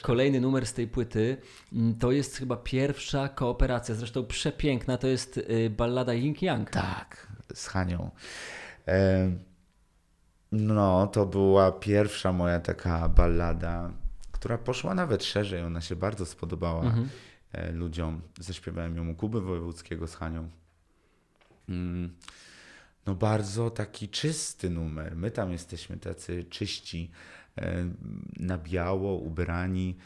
kolejny numer z tej płyty. Mm, To jest chyba pierwsza kooperacja, zresztą przepiękna. To jest y, ballada Ying Yang. Tak, z Hanią. E, no, to była pierwsza moja taka ballada, która poszła nawet szerzej. Ona się bardzo spodobała Mhm. e, ludziom. Zaśpiewałem ją u Kuby Wojewódzkiego z Hanią. Mm, no bardzo taki czysty numer. My tam jesteśmy tacy czyści, na biało, ubrani.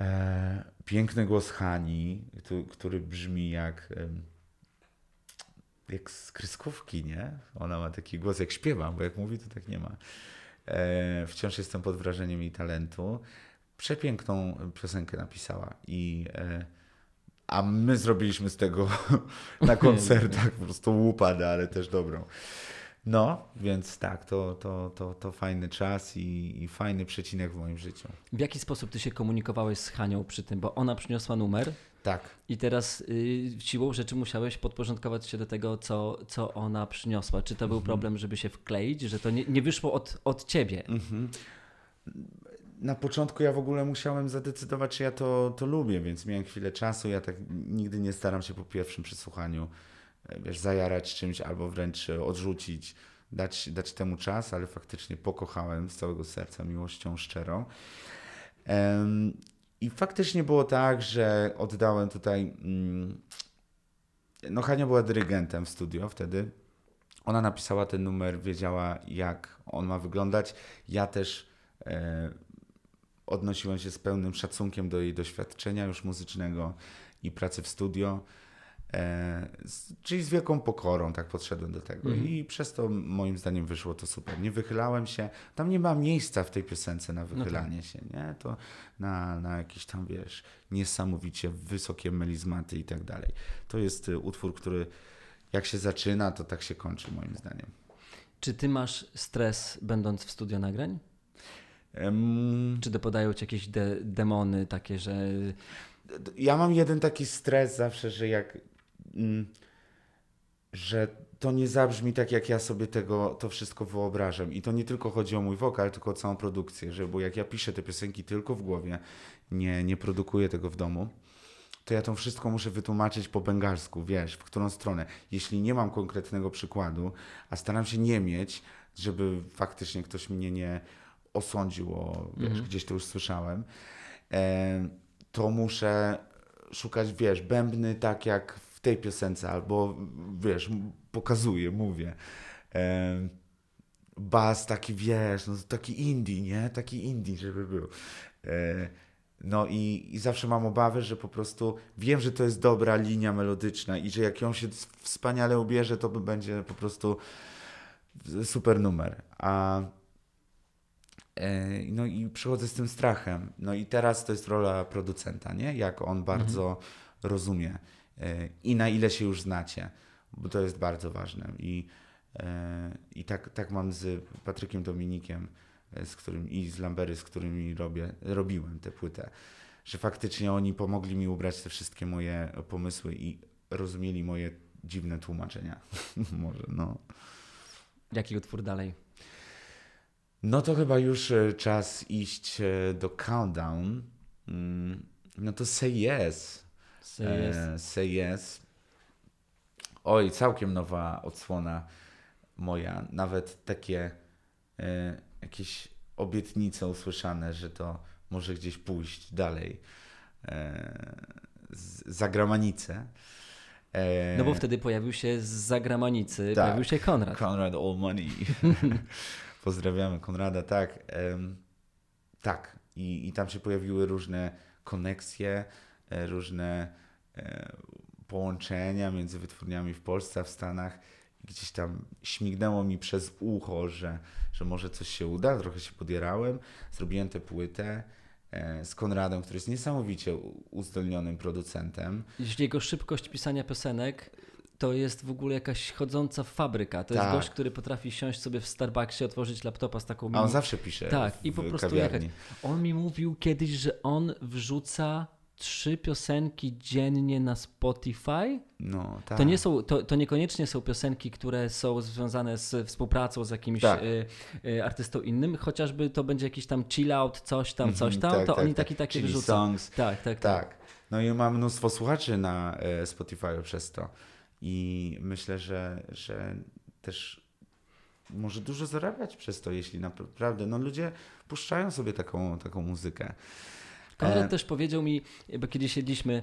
E, piękny głos Hani, który, brzmi jak, jak z kreskówki, nie? Ona ma taki głos jak śpiewa, bo jak mówi, to tak nie ma. E, wciąż jestem pod wrażeniem jej talentu. Przepiękną piosenkę napisała i e, a my zrobiliśmy z tego na koncertach po prostu łupadę, ale też dobrą. No, więc tak, to, to, to, to fajny czas i, i fajny przecinek w moim życiu. W jaki sposób ty się komunikowałeś z Hanią przy tym? Bo ona przyniosła numer Tak. i teraz y, siłą rzeczy musiałeś podporządkować się do tego, co, co ona przyniosła. Czy to był problem, żeby się wkleić, że to nie, nie wyszło od, od ciebie? Na początku ja w ogóle musiałem zadecydować, czy ja to, to lubię, więc miałem chwilę czasu. Ja tak nigdy nie staram się po pierwszym przesłuchaniu wiesz, zajarać czymś albo wręcz e, odrzucić, dać, dać temu czas, ale faktycznie pokochałem z całego serca miłością szczerą. I faktycznie było tak, że oddałem tutaj. Mm, no, Hania była dyrygentem w studio wtedy. Ona napisała ten numer, wiedziała, jak on ma wyglądać. Ja też e, odnosiłem się z pełnym szacunkiem do jej doświadczenia już muzycznego i pracy w studio. E, czyli z wielką pokorą tak podszedłem do tego i przez to moim zdaniem wyszło to super. Nie wychylałem się, tam nie ma miejsca w tej piosence na wychylanie się, nie? To na, na jakieś tam, wiesz, niesamowicie wysokie melizmaty i tak dalej. To jest y, utwór, który jak się zaczyna, to tak się kończy moim zdaniem. Czy ty masz stres będąc w studio nagrań? Em, Czy dopodają ci jakieś de- demony takie, że Ja mam jeden taki stres zawsze, że jak. Mm, że to nie zabrzmi tak, jak ja sobie tego, to wszystko wyobrażam. I to nie tylko chodzi o mój wokal, tylko o całą produkcję. Że, bo jak ja piszę te piosenki tylko w głowie, nie, nie produkuję tego w domu, to ja to wszystko muszę wytłumaczyć po bengalsku, wiesz, w którą stronę. Jeśli nie mam konkretnego przykładu, a staram się nie mieć, żeby faktycznie ktoś mnie nie osądził, o, wiesz, gdzieś to już słyszałem, e, to muszę szukać, wiesz, bębny tak jak w tej piosence, albo wiesz, pokazuję, mówię. E, bas taki, wiesz, no taki indie, nie? Taki indie, żeby był. E, no i, i zawsze mam obawy, że po prostu wiem, że to jest dobra linia melodyczna i że jak ją się wspaniale ubierze, to będzie po prostu super numer. A E, No i przychodzę z tym strachem. No i teraz to jest rola producenta, nie? Jak on bardzo rozumie e, i na ile się już znacie, bo to jest bardzo ważne. I, e, i tak, tak mam z Patrykiem Dominikiem e, z którym, i z Lambery, z którymi robię, robiłem tę płytę, że faktycznie oni pomogli mi ubrać te wszystkie moje pomysły i rozumieli moje dziwne tłumaczenia. Może, no. jaki utwór dalej? No to chyba już e, czas iść do countdown. Mm, No to say yes. Say yes. E, say yes. Oj, całkiem nowa odsłona moja. Nawet takie e, jakieś obietnice usłyszane, że to może gdzieś pójść dalej. E, za granicę. E, No bo wtedy pojawił się z zagranicy, Tak. pojawił się Konrad. Konrad All Money. Pozdrawiamy Konrada, tak. tak. I, I tam się pojawiły różne koneksje, różne e, połączenia między wytwórniami w Polsce a w Stanach. Gdzieś tam śmignęło mi przez ucho, że, że może coś się uda. Trochę się podierałem. Zrobiłem tę płytę e, z Konradem, który jest niesamowicie uzdolnionym producentem. Jeśli jego szybkość pisania piosenek to jest w ogóle jakaś chodząca fabryka. To Tak. jest gość, który potrafi siąść sobie w Starbucksie, otworzyć laptopa z taką A on mini... zawsze pisze Tak, i po prostu kawiarni. jechać. On mi mówił kiedyś, że on wrzuca trzy piosenki dziennie na Spotify. No, tak. To, nie są, to, to niekoniecznie są piosenki, które są związane z współpracą z jakimś Tak. y, y, artystą innym, chociażby to będzie jakiś tam chill out, coś tam, coś Mhm, tam, tak, to tak, oni tak. taki takie wyrzucą. songs. Tak, tak, tak. Tak. No i mam mnóstwo słuchaczy na e, Spotify przez to. I myślę, że, że też może dużo zarabiać przez to, jeśli naprawdę, no ludzie puszczają sobie taką, taką muzykę. Konrad E, też powiedział mi, bo kiedyś siedliśmy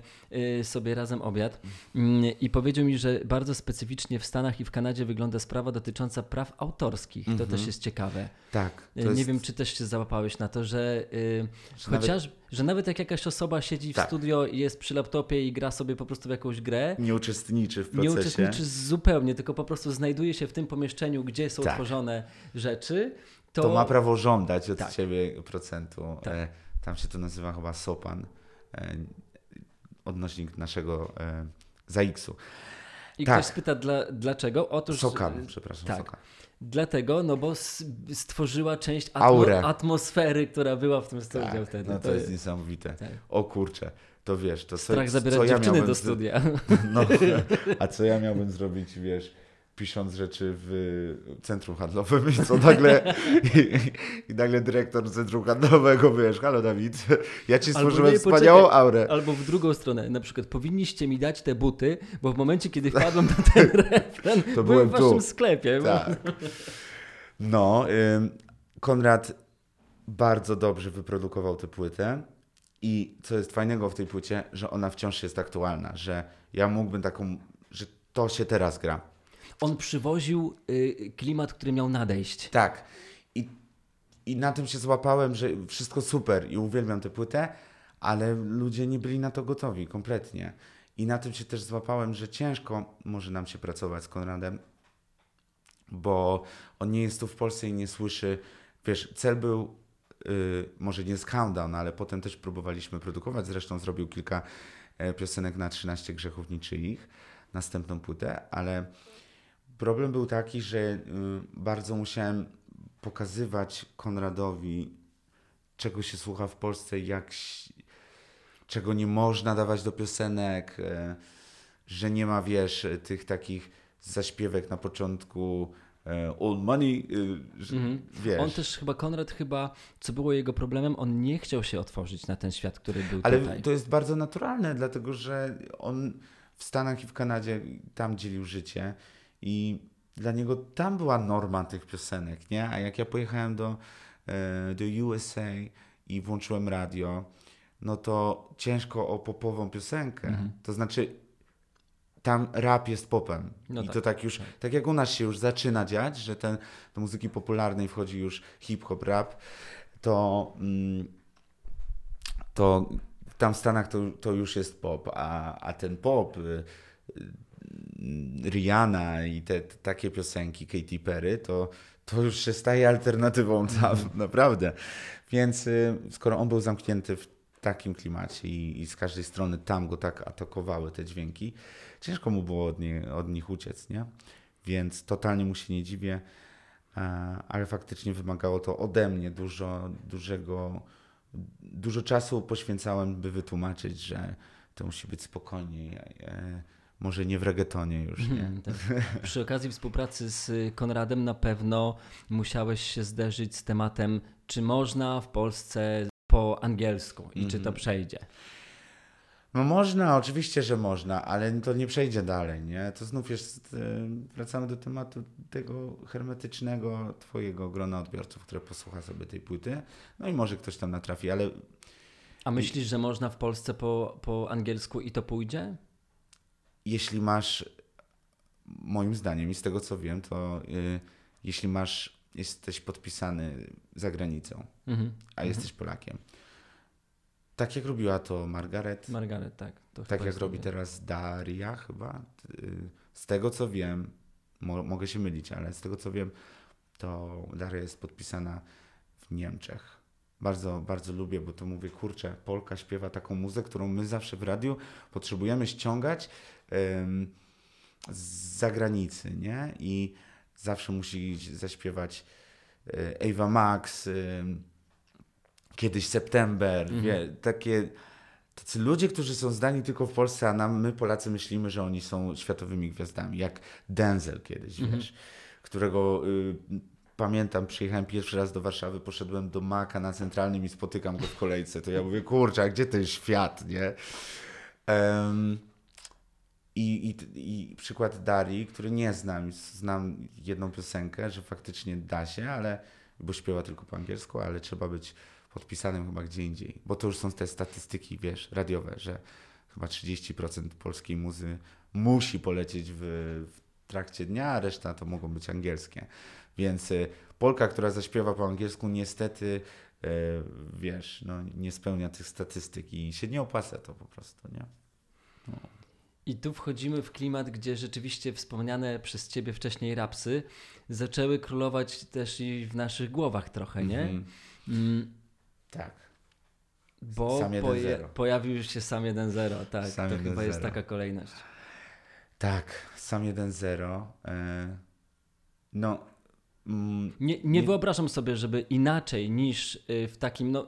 y, sobie razem obiad mm, i powiedział mi, że bardzo specyficznie w Stanach i w Kanadzie wygląda sprawa dotycząca praw autorskich. To Mhm. też jest ciekawe. Tak. to Y, Nie jest- wiem, czy też się załapałeś na to, że y, że nawet chociaż, że nawet jak jakaś osoba siedzi w Tak. studio i jest przy laptopie i gra sobie po prostu w jakąś grę, nie uczestniczy w nie procesie. uczestniczy zupełnie, tylko po prostu znajduje się w tym pomieszczeniu, gdzie są Tak. tworzone rzeczy, to, to... ma prawo żądać od Tak. ciebie procentu. Tak. Tam się to nazywa chyba SOPAN, e, odnośnik naszego e, ZAX-u. I tak. ktoś spyta, dla, dlaczego? Otóż SOKAN, przepraszam, tak. SOKAN. Dlatego, no bo stworzyła część atmo- atmosfery, która była w tym studiu Tak, wtedy. no to, jest niesamowite. tak. O kurczę, to wiesz, to co, Strach zabierać co ja dziewczyny do studia. No, a co ja miałbym zrobić, wiesz, pisząc rzeczy w centrum handlowym i co nagle, i, i nagle dyrektor centrum handlowego, wiesz, halo Dawid, ja ci stworzyłem nie, wspaniałą poczekaj. aurę. Albo w drugą stronę, na przykład powinniście mi dać te buty, bo w momencie, kiedy wpadłem na ten refren, byłem byłem w waszym tu. sklepie. Tak. No, ym, Konrad bardzo dobrze wyprodukował tę płytę i co jest fajnego w tej płycie, że ona wciąż jest aktualna, że ja mógłbym taką, że to się teraz gra. On przywoził y, klimat, który miał nadejść. Tak. I, I na tym się złapałem, że wszystko super i uwielbiam tę płytę, ale ludzie nie byli na to gotowi kompletnie. I na tym się też złapałem, że ciężko może nam się pracować z Konradem, bo on nie jest tu w Polsce i nie słyszy. Wiesz, cel był y, może nie z Countdown, ale potem też próbowaliśmy produkować. Zresztą zrobił kilka e, piosenek na 13 grzechów niczyich, następną płytę, ale problem był taki, że y, bardzo musiałem pokazywać Konradowi, czego się słucha w Polsce, jak, czego nie można dawać do piosenek, e, że nie ma, wiesz, tych takich zaśpiewek na początku e, old money, y, Mhm. wiesz. On też chyba, Konrad chyba, co było jego problemem, on nie chciał się otworzyć na ten świat, który był Ale tutaj. to jest bardzo naturalne, dlatego że on w Stanach i w Kanadzie tam dzielił życie i dla niego tam była norma tych piosenek, nie? A jak ja pojechałem do, e, do USA i włączyłem radio, no to ciężko o popową piosenkę. Mhm. To znaczy tam rap jest popem. No I tak, to tak już, tak jak u nas się już zaczyna dziać, że ten, do muzyki popularnej wchodzi już hip-hop, rap, to, mm, to tam w Stanach to, to już jest pop, a, a ten pop, y, Rihanna i te, te takie piosenki, Katy Perry, to, to już się staje alternatywą tam, naprawdę. Więc y, skoro on był zamknięty w takim klimacie i, i z każdej strony tam go tak atakowały te dźwięki, ciężko mu było od, nie, od nich uciec, nie? Więc totalnie mu się nie dziwię, e, ale faktycznie wymagało to ode mnie dużo, dużego, dużo czasu poświęcałem, by wytłumaczyć, że to musi być spokojniej, e, może nie w reggaetonie już, nie? Mhm, tak. Przy okazji współpracy z Konradem na pewno musiałeś się zderzyć z tematem, czy można w Polsce po angielsku i czy to Mhm. przejdzie. No można, oczywiście, że można, ale to nie przejdzie dalej, nie? To znów jest, e, wracamy do tematu tego hermetycznego twojego grona odbiorców, które posłucha sobie tej płyty, no i może ktoś tam natrafi, ale A myślisz, że można w Polsce po, po angielsku i to pójdzie? Jeśli masz, moim zdaniem i z tego co wiem, to y, jeśli masz, jesteś podpisany za granicą, Mhm. a jesteś Polakiem, tak jak robiła to Margaret, Margaret, tak. Tak jak robi teraz Daria chyba, y, z tego co wiem, mo, mogę się mylić, ale z tego co wiem, to Daria jest podpisana w Niemczech. Bardzo, bardzo lubię, bo to mówię, kurczę, Polka śpiewa taką muzykę, którą my zawsze w radiu potrzebujemy ściągać em, z zagranicy, nie? I zawsze musi zaśpiewać e, Ava Max, em, kiedyś September, Mhm. wie, takie tacy ludzie, którzy są zdani tylko w Polsce, a nam, my Polacy myślimy, że oni są światowymi gwiazdami, jak Denzel kiedyś, Mhm. wiesz, którego y, pamiętam, przyjechałem pierwszy raz do Warszawy, poszedłem do Maka na Centralnym i spotykam go w kolejce, to ja mówię, kurczę, a gdzie ten świat, nie? Em, i, i, I przykład Darii, który nie znam, znam jedną piosenkę, że faktycznie da się, ale, bo śpiewa tylko po angielsku, ale trzeba być podpisanym chyba gdzie indziej, bo to już są te statystyki, wiesz, radiowe, że chyba 30% polskiej muzy musi polecieć w, w trakcie dnia, a reszta to mogą być angielskie. Więc y, Polka, która zaśpiewa po angielsku, niestety, y, wiesz, no, nie spełnia tych statystyk i się nie opłaca to po prostu, nie? No. I tu wchodzimy w klimat, gdzie rzeczywiście wspomniane przez ciebie wcześniej rapsy zaczęły królować też i w naszych głowach trochę, nie? Mhm. Mm, Tak. bo Sam 1-0. pojawił się sam 1-0, tak. Sam to chyba jest 1-0. taka kolejność. Tak, sam 1-0. E, no. Mm, Nie, nie, Nie- wyobrażam sobie, żeby inaczej niż y, w takim, no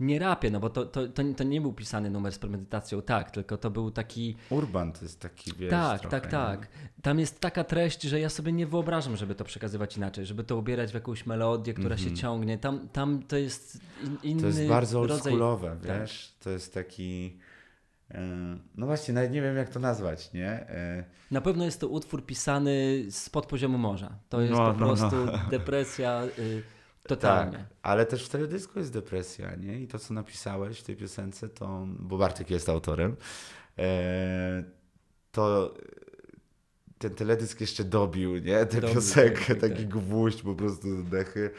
nie rapie, no bo to, to, to, to nie był pisany numer z premedytacją, tak, tylko to był taki, Urban to jest taki, wiesz, tak, trochę, tak, tak. Tam jest taka treść, że ja sobie nie wyobrażam, żeby to przekazywać inaczej, żeby to ubierać w jakąś melodię, która się ciągnie. Tam, tam to jest in, inny Mhm. To jest bardzo rodzaj... oldschoolowe, tak. wiesz? To jest taki... e, No właśnie, nawet nie wiem jak to nazwać, nie? E, Na pewno jest to utwór pisany spod poziomu morza. To jest No, po no, prostu no. depresja y, totalnie. Tak, ale też w teledysku jest depresja, nie? I to, co napisałeś w tej piosence, to... Bo Bartek jest autorem. E, to ten teledysk jeszcze dobił, nie? Tę piosenkę, tak, tak, taki tak. gwóźdź po prostu dechy.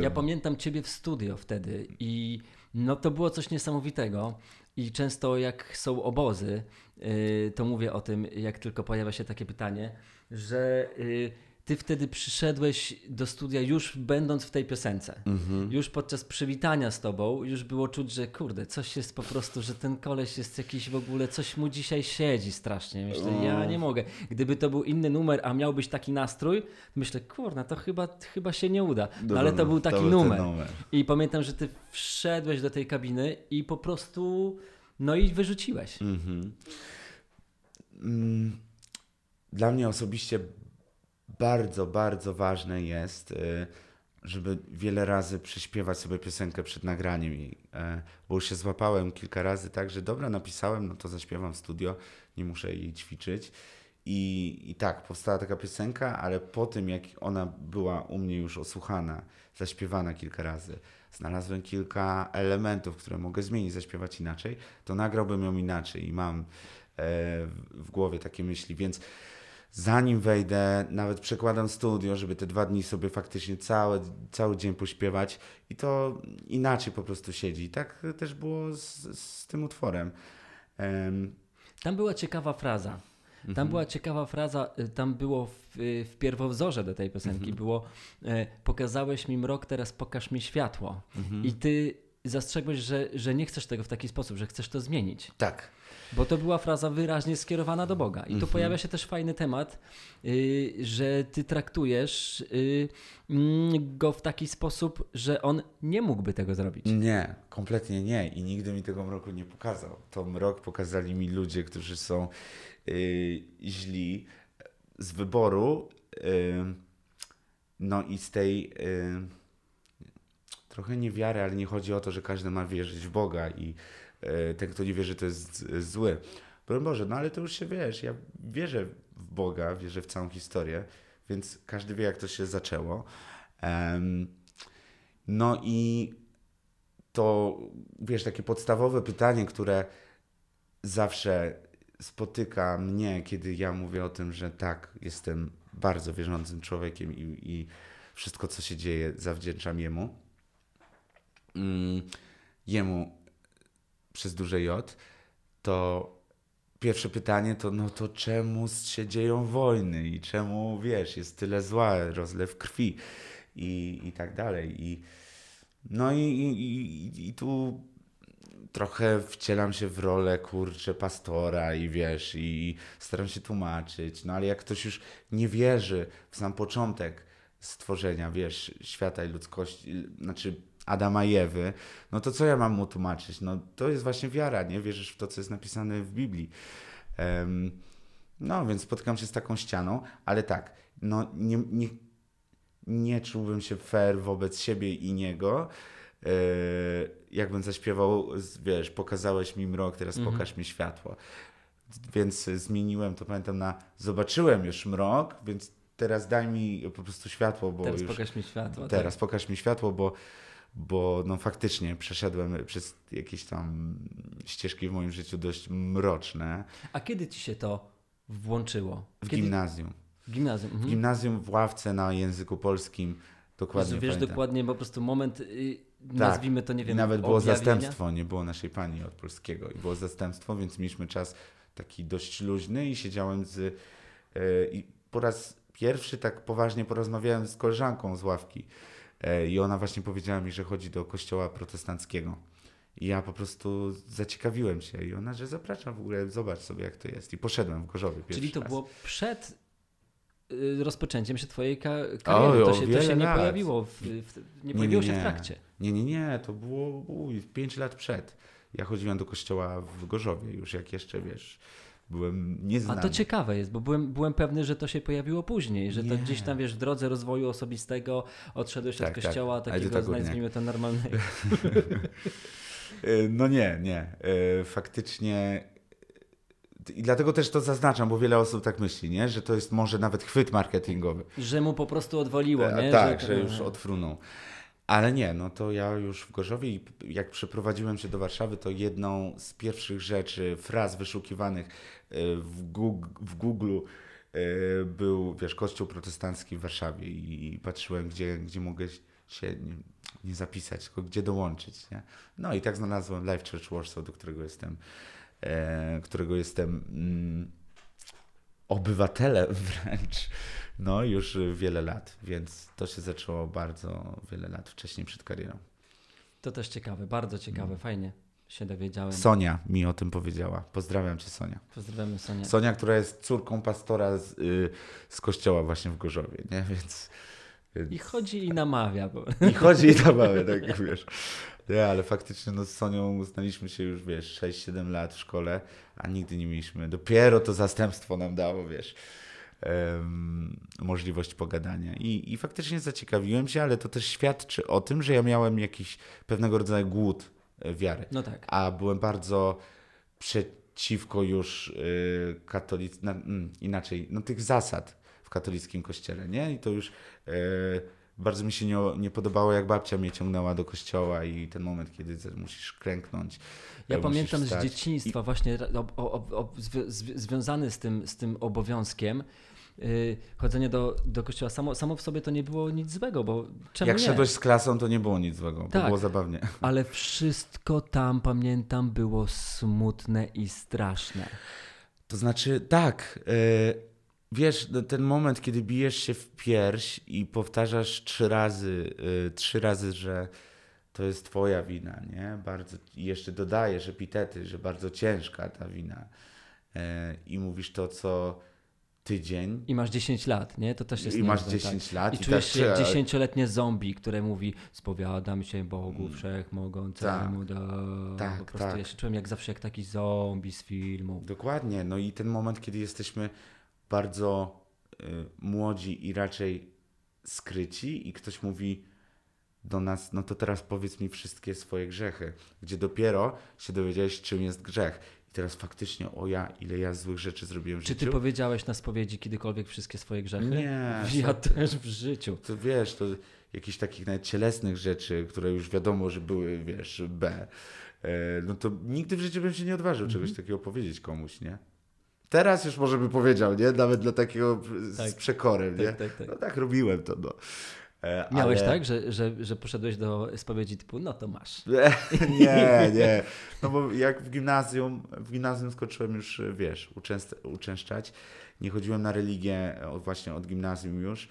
Ja pamiętam ciebie w studio wtedy i no to było coś niesamowitego. I często jak są obozy, y, to mówię o tym, jak tylko pojawia się takie pytanie, że y, ty wtedy przyszedłeś do studia już będąc w tej piosence. mhm. Już podczas przywitania z tobą już było czuć, że kurde, coś jest po prostu, że ten koleś jest jakiś w ogóle, coś mu dzisiaj siedzi strasznie. Myślę, ja nie mogę. Gdyby to był inny numer, a miałbyś taki nastrój, myślę, kurna, to chyba, chyba się nie uda. No, ale to był taki ten numer. numer. I pamiętam, że ty wszedłeś do tej kabiny i po prostu, no i wyrzuciłeś. Mhm. Mm, Dla mnie osobiście bardzo, bardzo ważne jest, y, żeby wiele razy prześpiewać sobie piosenkę przed nagraniem e, bo już się złapałem kilka razy tak, że dobra, napisałem, no to zaśpiewam w studio, nie muszę jej ćwiczyć. I, I tak, powstała taka piosenka, ale po tym, jak ona była u mnie już osłuchana, zaśpiewana kilka razy, znalazłem kilka elementów, które mogę zmienić, zaśpiewać inaczej, to nagrałbym ją inaczej i mam e, w głowie takie myśli, więc zanim wejdę, nawet przekładam studio, żeby te dwa dni sobie faktycznie cały, cały dzień pośpiewać i to inaczej po prostu siedzi. Tak też było z, z tym utworem. Em, Tam była ciekawa fraza. Tam Mhm. była ciekawa fraza, y, tam było w, y, w pierwowzorze do tej piosenki, Mhm. było e, pokazałeś mi mrok, teraz pokaż mi światło. Mhm. I ty zastrzegłeś, że, że nie chcesz tego w taki sposób, że chcesz to zmienić. tak. Bo to była fraza wyraźnie skierowana do Boga. I tu Mhm. pojawia się też fajny temat, y, że ty traktujesz y, mm, go w taki sposób, że on nie mógłby tego zrobić. Nie, kompletnie nie. I nigdy mi tego mroku nie pokazał. To mrok pokazali mi ludzie, którzy są y, źli z wyboru. no i z tej trochę niewiary, ale nie chodzi o to, że każdy ma wierzyć w Boga i ten, kto nie wierzy, to jest zły. Broń Boże, no ale to już się wiesz, ja wierzę w Boga, wierzę w całą historię, więc każdy wie, jak to się zaczęło. No i to, wiesz, takie podstawowe pytanie, które zawsze spotyka mnie, kiedy ja mówię o tym, że tak, jestem bardzo wierzącym człowiekiem i, i wszystko, co się dzieje, zawdzięczam Jemu. Mm, jemu przez duże J, to pierwsze pytanie to, no to czemu się dzieją wojny i czemu, wiesz, jest tyle zła, rozlew krwi i, i tak dalej. I, no i, i, i, tu trochę wcielam się w rolę, kurczę, pastora i wiesz, i staram się tłumaczyć, no ale jak ktoś już nie wierzy w sam początek stworzenia, wiesz, świata i ludzkości, znaczy Adama i Ewy, no to co ja mam mu tłumaczyć? No to jest właśnie wiara, nie? Wierzysz w to, co jest napisane w Biblii. Um, no, więc spotykam się z taką ścianą, ale tak, no nie, nie, nie czułbym się fair wobec siebie i niego, yy, jakbym zaśpiewał, wiesz, pokazałeś mi mrok, teraz mhm. pokaż mi światło. Więc zmieniłem to, pamiętam, na zobaczyłem już mrok, więc teraz daj mi po prostu światło, bo teraz już... pokaż mi światło. Teraz tak. pokaż mi światło, bo bo no faktycznie przeszedłem przez jakieś tam ścieżki w moim życiu dość mroczne. A kiedy ci się to włączyło? W kiedy... gimnazjum. W gimnazjum. Mhm. W gimnazjum w ławce na języku polskim. Dokładnie. Wiesz, wiesz dokładnie po prostu moment, yy, tak. nazwijmy to, nie wiem. I nawet było zastępstwo, nie było naszej pani od polskiego i było zastępstwo, więc mieliśmy czas taki dość luźny i siedziałem z. Yy, I po raz pierwszy tak poważnie porozmawiałem z koleżanką z ławki. Yy, I ona właśnie powiedziała mi, że chodzi do kościoła protestanckiego. I ja po prostu zaciekawiłem się i ona, że zapraszam w ogóle, zobacz sobie jak to jest. I poszedłem w Gorzowie Czyli to raz. było przed y, rozpoczęciem się twojej kariery. O, to się, to się nie lat. pojawiło, w, w, nie pojawiło nie, nie. się w trakcie. Nie, nie, nie, to było uj, 5 lat przed. Ja chodziłem do kościoła w Gorzowie już jak jeszcze, wiesz, byłem nieznany. A to ciekawe jest, bo byłem, byłem pewny, że to się pojawiło później, że nie. to gdzieś tam, wiesz, w drodze rozwoju osobistego odszedłeś tak, od tak. kościoła tak. takiego, tak nazwijmy to normalnego. E, no nie, nie. E, faktycznie i dlatego też to zaznaczam, bo wiele osób tak myśli, nie? że to jest może nawet chwyt marketingowy. Że mu po prostu odwaliło, e, nie? Tak, że, że już odfrunął. Ale nie, no to ja już w Gorzowie i jak przeprowadziłem się do Warszawy, to jedną z pierwszych rzeczy, fraz wyszukiwanych w Google, w Google był, wiesz, kościół protestancki w Warszawie i patrzyłem, gdzie, gdzie mogę się nie zapisać, tylko gdzie dołączyć. Nie? No i tak znalazłem Life Church Warsaw, do którego jestem, e, którego jestem obywatelem wręcz. No już wiele lat, więc to się zaczęło bardzo wiele lat wcześniej przed karierą. To też ciekawe, bardzo ciekawe, mm. fajnie się dowiedziałem. Sonia mi o tym powiedziała. Pozdrawiam cię, Sonia. Pozdrawiam Sonia. Sonia, która jest córką pastora z, y, z kościoła właśnie w Gorzowie, nie? Więc i chodzi i namawia. Bo... I chodzi i namawia, tak wiesz. Nie, ale faktycznie no, z Sonią znaliśmy się już, wiesz, 6-7 lat w szkole, a nigdy nie mieliśmy. Dopiero to zastępstwo nam dało, wiesz, um, możliwość pogadania. I, I faktycznie zaciekawiłem się, ale to też świadczy o tym, że ja miałem jakiś pewnego rodzaju głód e, wiary. No tak. A byłem bardzo przeciwko już y, katolic... Na, mm, inaczej, no tych zasad katolickim kościele, nie? I to już e, bardzo mi się nie, nie podobało, jak babcia mnie ciągnęła do kościoła i ten moment, kiedy musisz klęknąć. Ja pamiętam z dzieciństwa I... właśnie o, o, o, związany z tym, z tym obowiązkiem, Yy, chodzenie do, do kościoła samo, samo w sobie to nie było nic złego, bo czemu Jak nie? szedłeś z klasą, to nie było nic złego, tak, było zabawnie. Ale wszystko tam, pamiętam, było smutne i straszne. To znaczy, tak, yy, wiesz, no, ten moment, kiedy bijesz się w pierś i powtarzasz trzy razy, yy, trzy razy, że to jest twoja wina, nie? Bardzo, I jeszcze dodajesz epitety, że bardzo ciężka ta wina. Yy, I mówisz to, co tydzień. I masz 10 lat, nie? To też jest I masz 10 tak. lat. I, i czujesz tak, się jak dziesięcioletnie zombie, które mówi spowiadam się Bogu mm. Wszechmogącemu. Tak, tak, po prostu tak. ja się czułem jak zawsze jak taki zombie z filmu. Dokładnie. No i ten moment, kiedy jesteśmy bardzo y, młodzi i raczej skryci, i ktoś mówi do nas, no to teraz powiedz mi wszystkie swoje grzechy, gdzie dopiero się dowiedziałeś, czym jest grzech. I teraz faktycznie, o ja, ile ja złych rzeczy zrobiłem w Czy życiu. ty powiedziałeś na spowiedzi kiedykolwiek wszystkie swoje grzechy? Nie. Ja też w życiu. To wiesz, to jakichś takich nawet cielesnych rzeczy, które już wiadomo, że były, wiesz, B, e, no to nigdy w życiu bym się nie odważył czegoś mhm. takiego powiedzieć komuś, nie? Teraz już może by powiedział, nie? Nawet dla takiego tak. z przekorem, tak, nie? Tak, tak, no tak robiłem to, no. E, Miałeś ale... tak, że, że, że poszedłeś do spowiedzi typu, no to masz. nie, nie. No bo jak w gimnazjum, w gimnazjum skończyłem już, wiesz, uczęst, uczęszczać. Nie chodziłem na religię właśnie od gimnazjum już,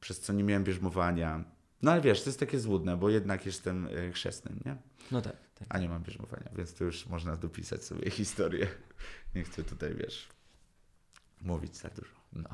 przez co nie miałem bierzmowania. No ale wiesz, to jest takie złudne, bo jednak jestem e, chrzestnym, nie? No tak. tak. A nie mam bierzmowania, więc to już można dopisać sobie historię. Nie chcę tutaj, wiesz, mówić za dużo. No.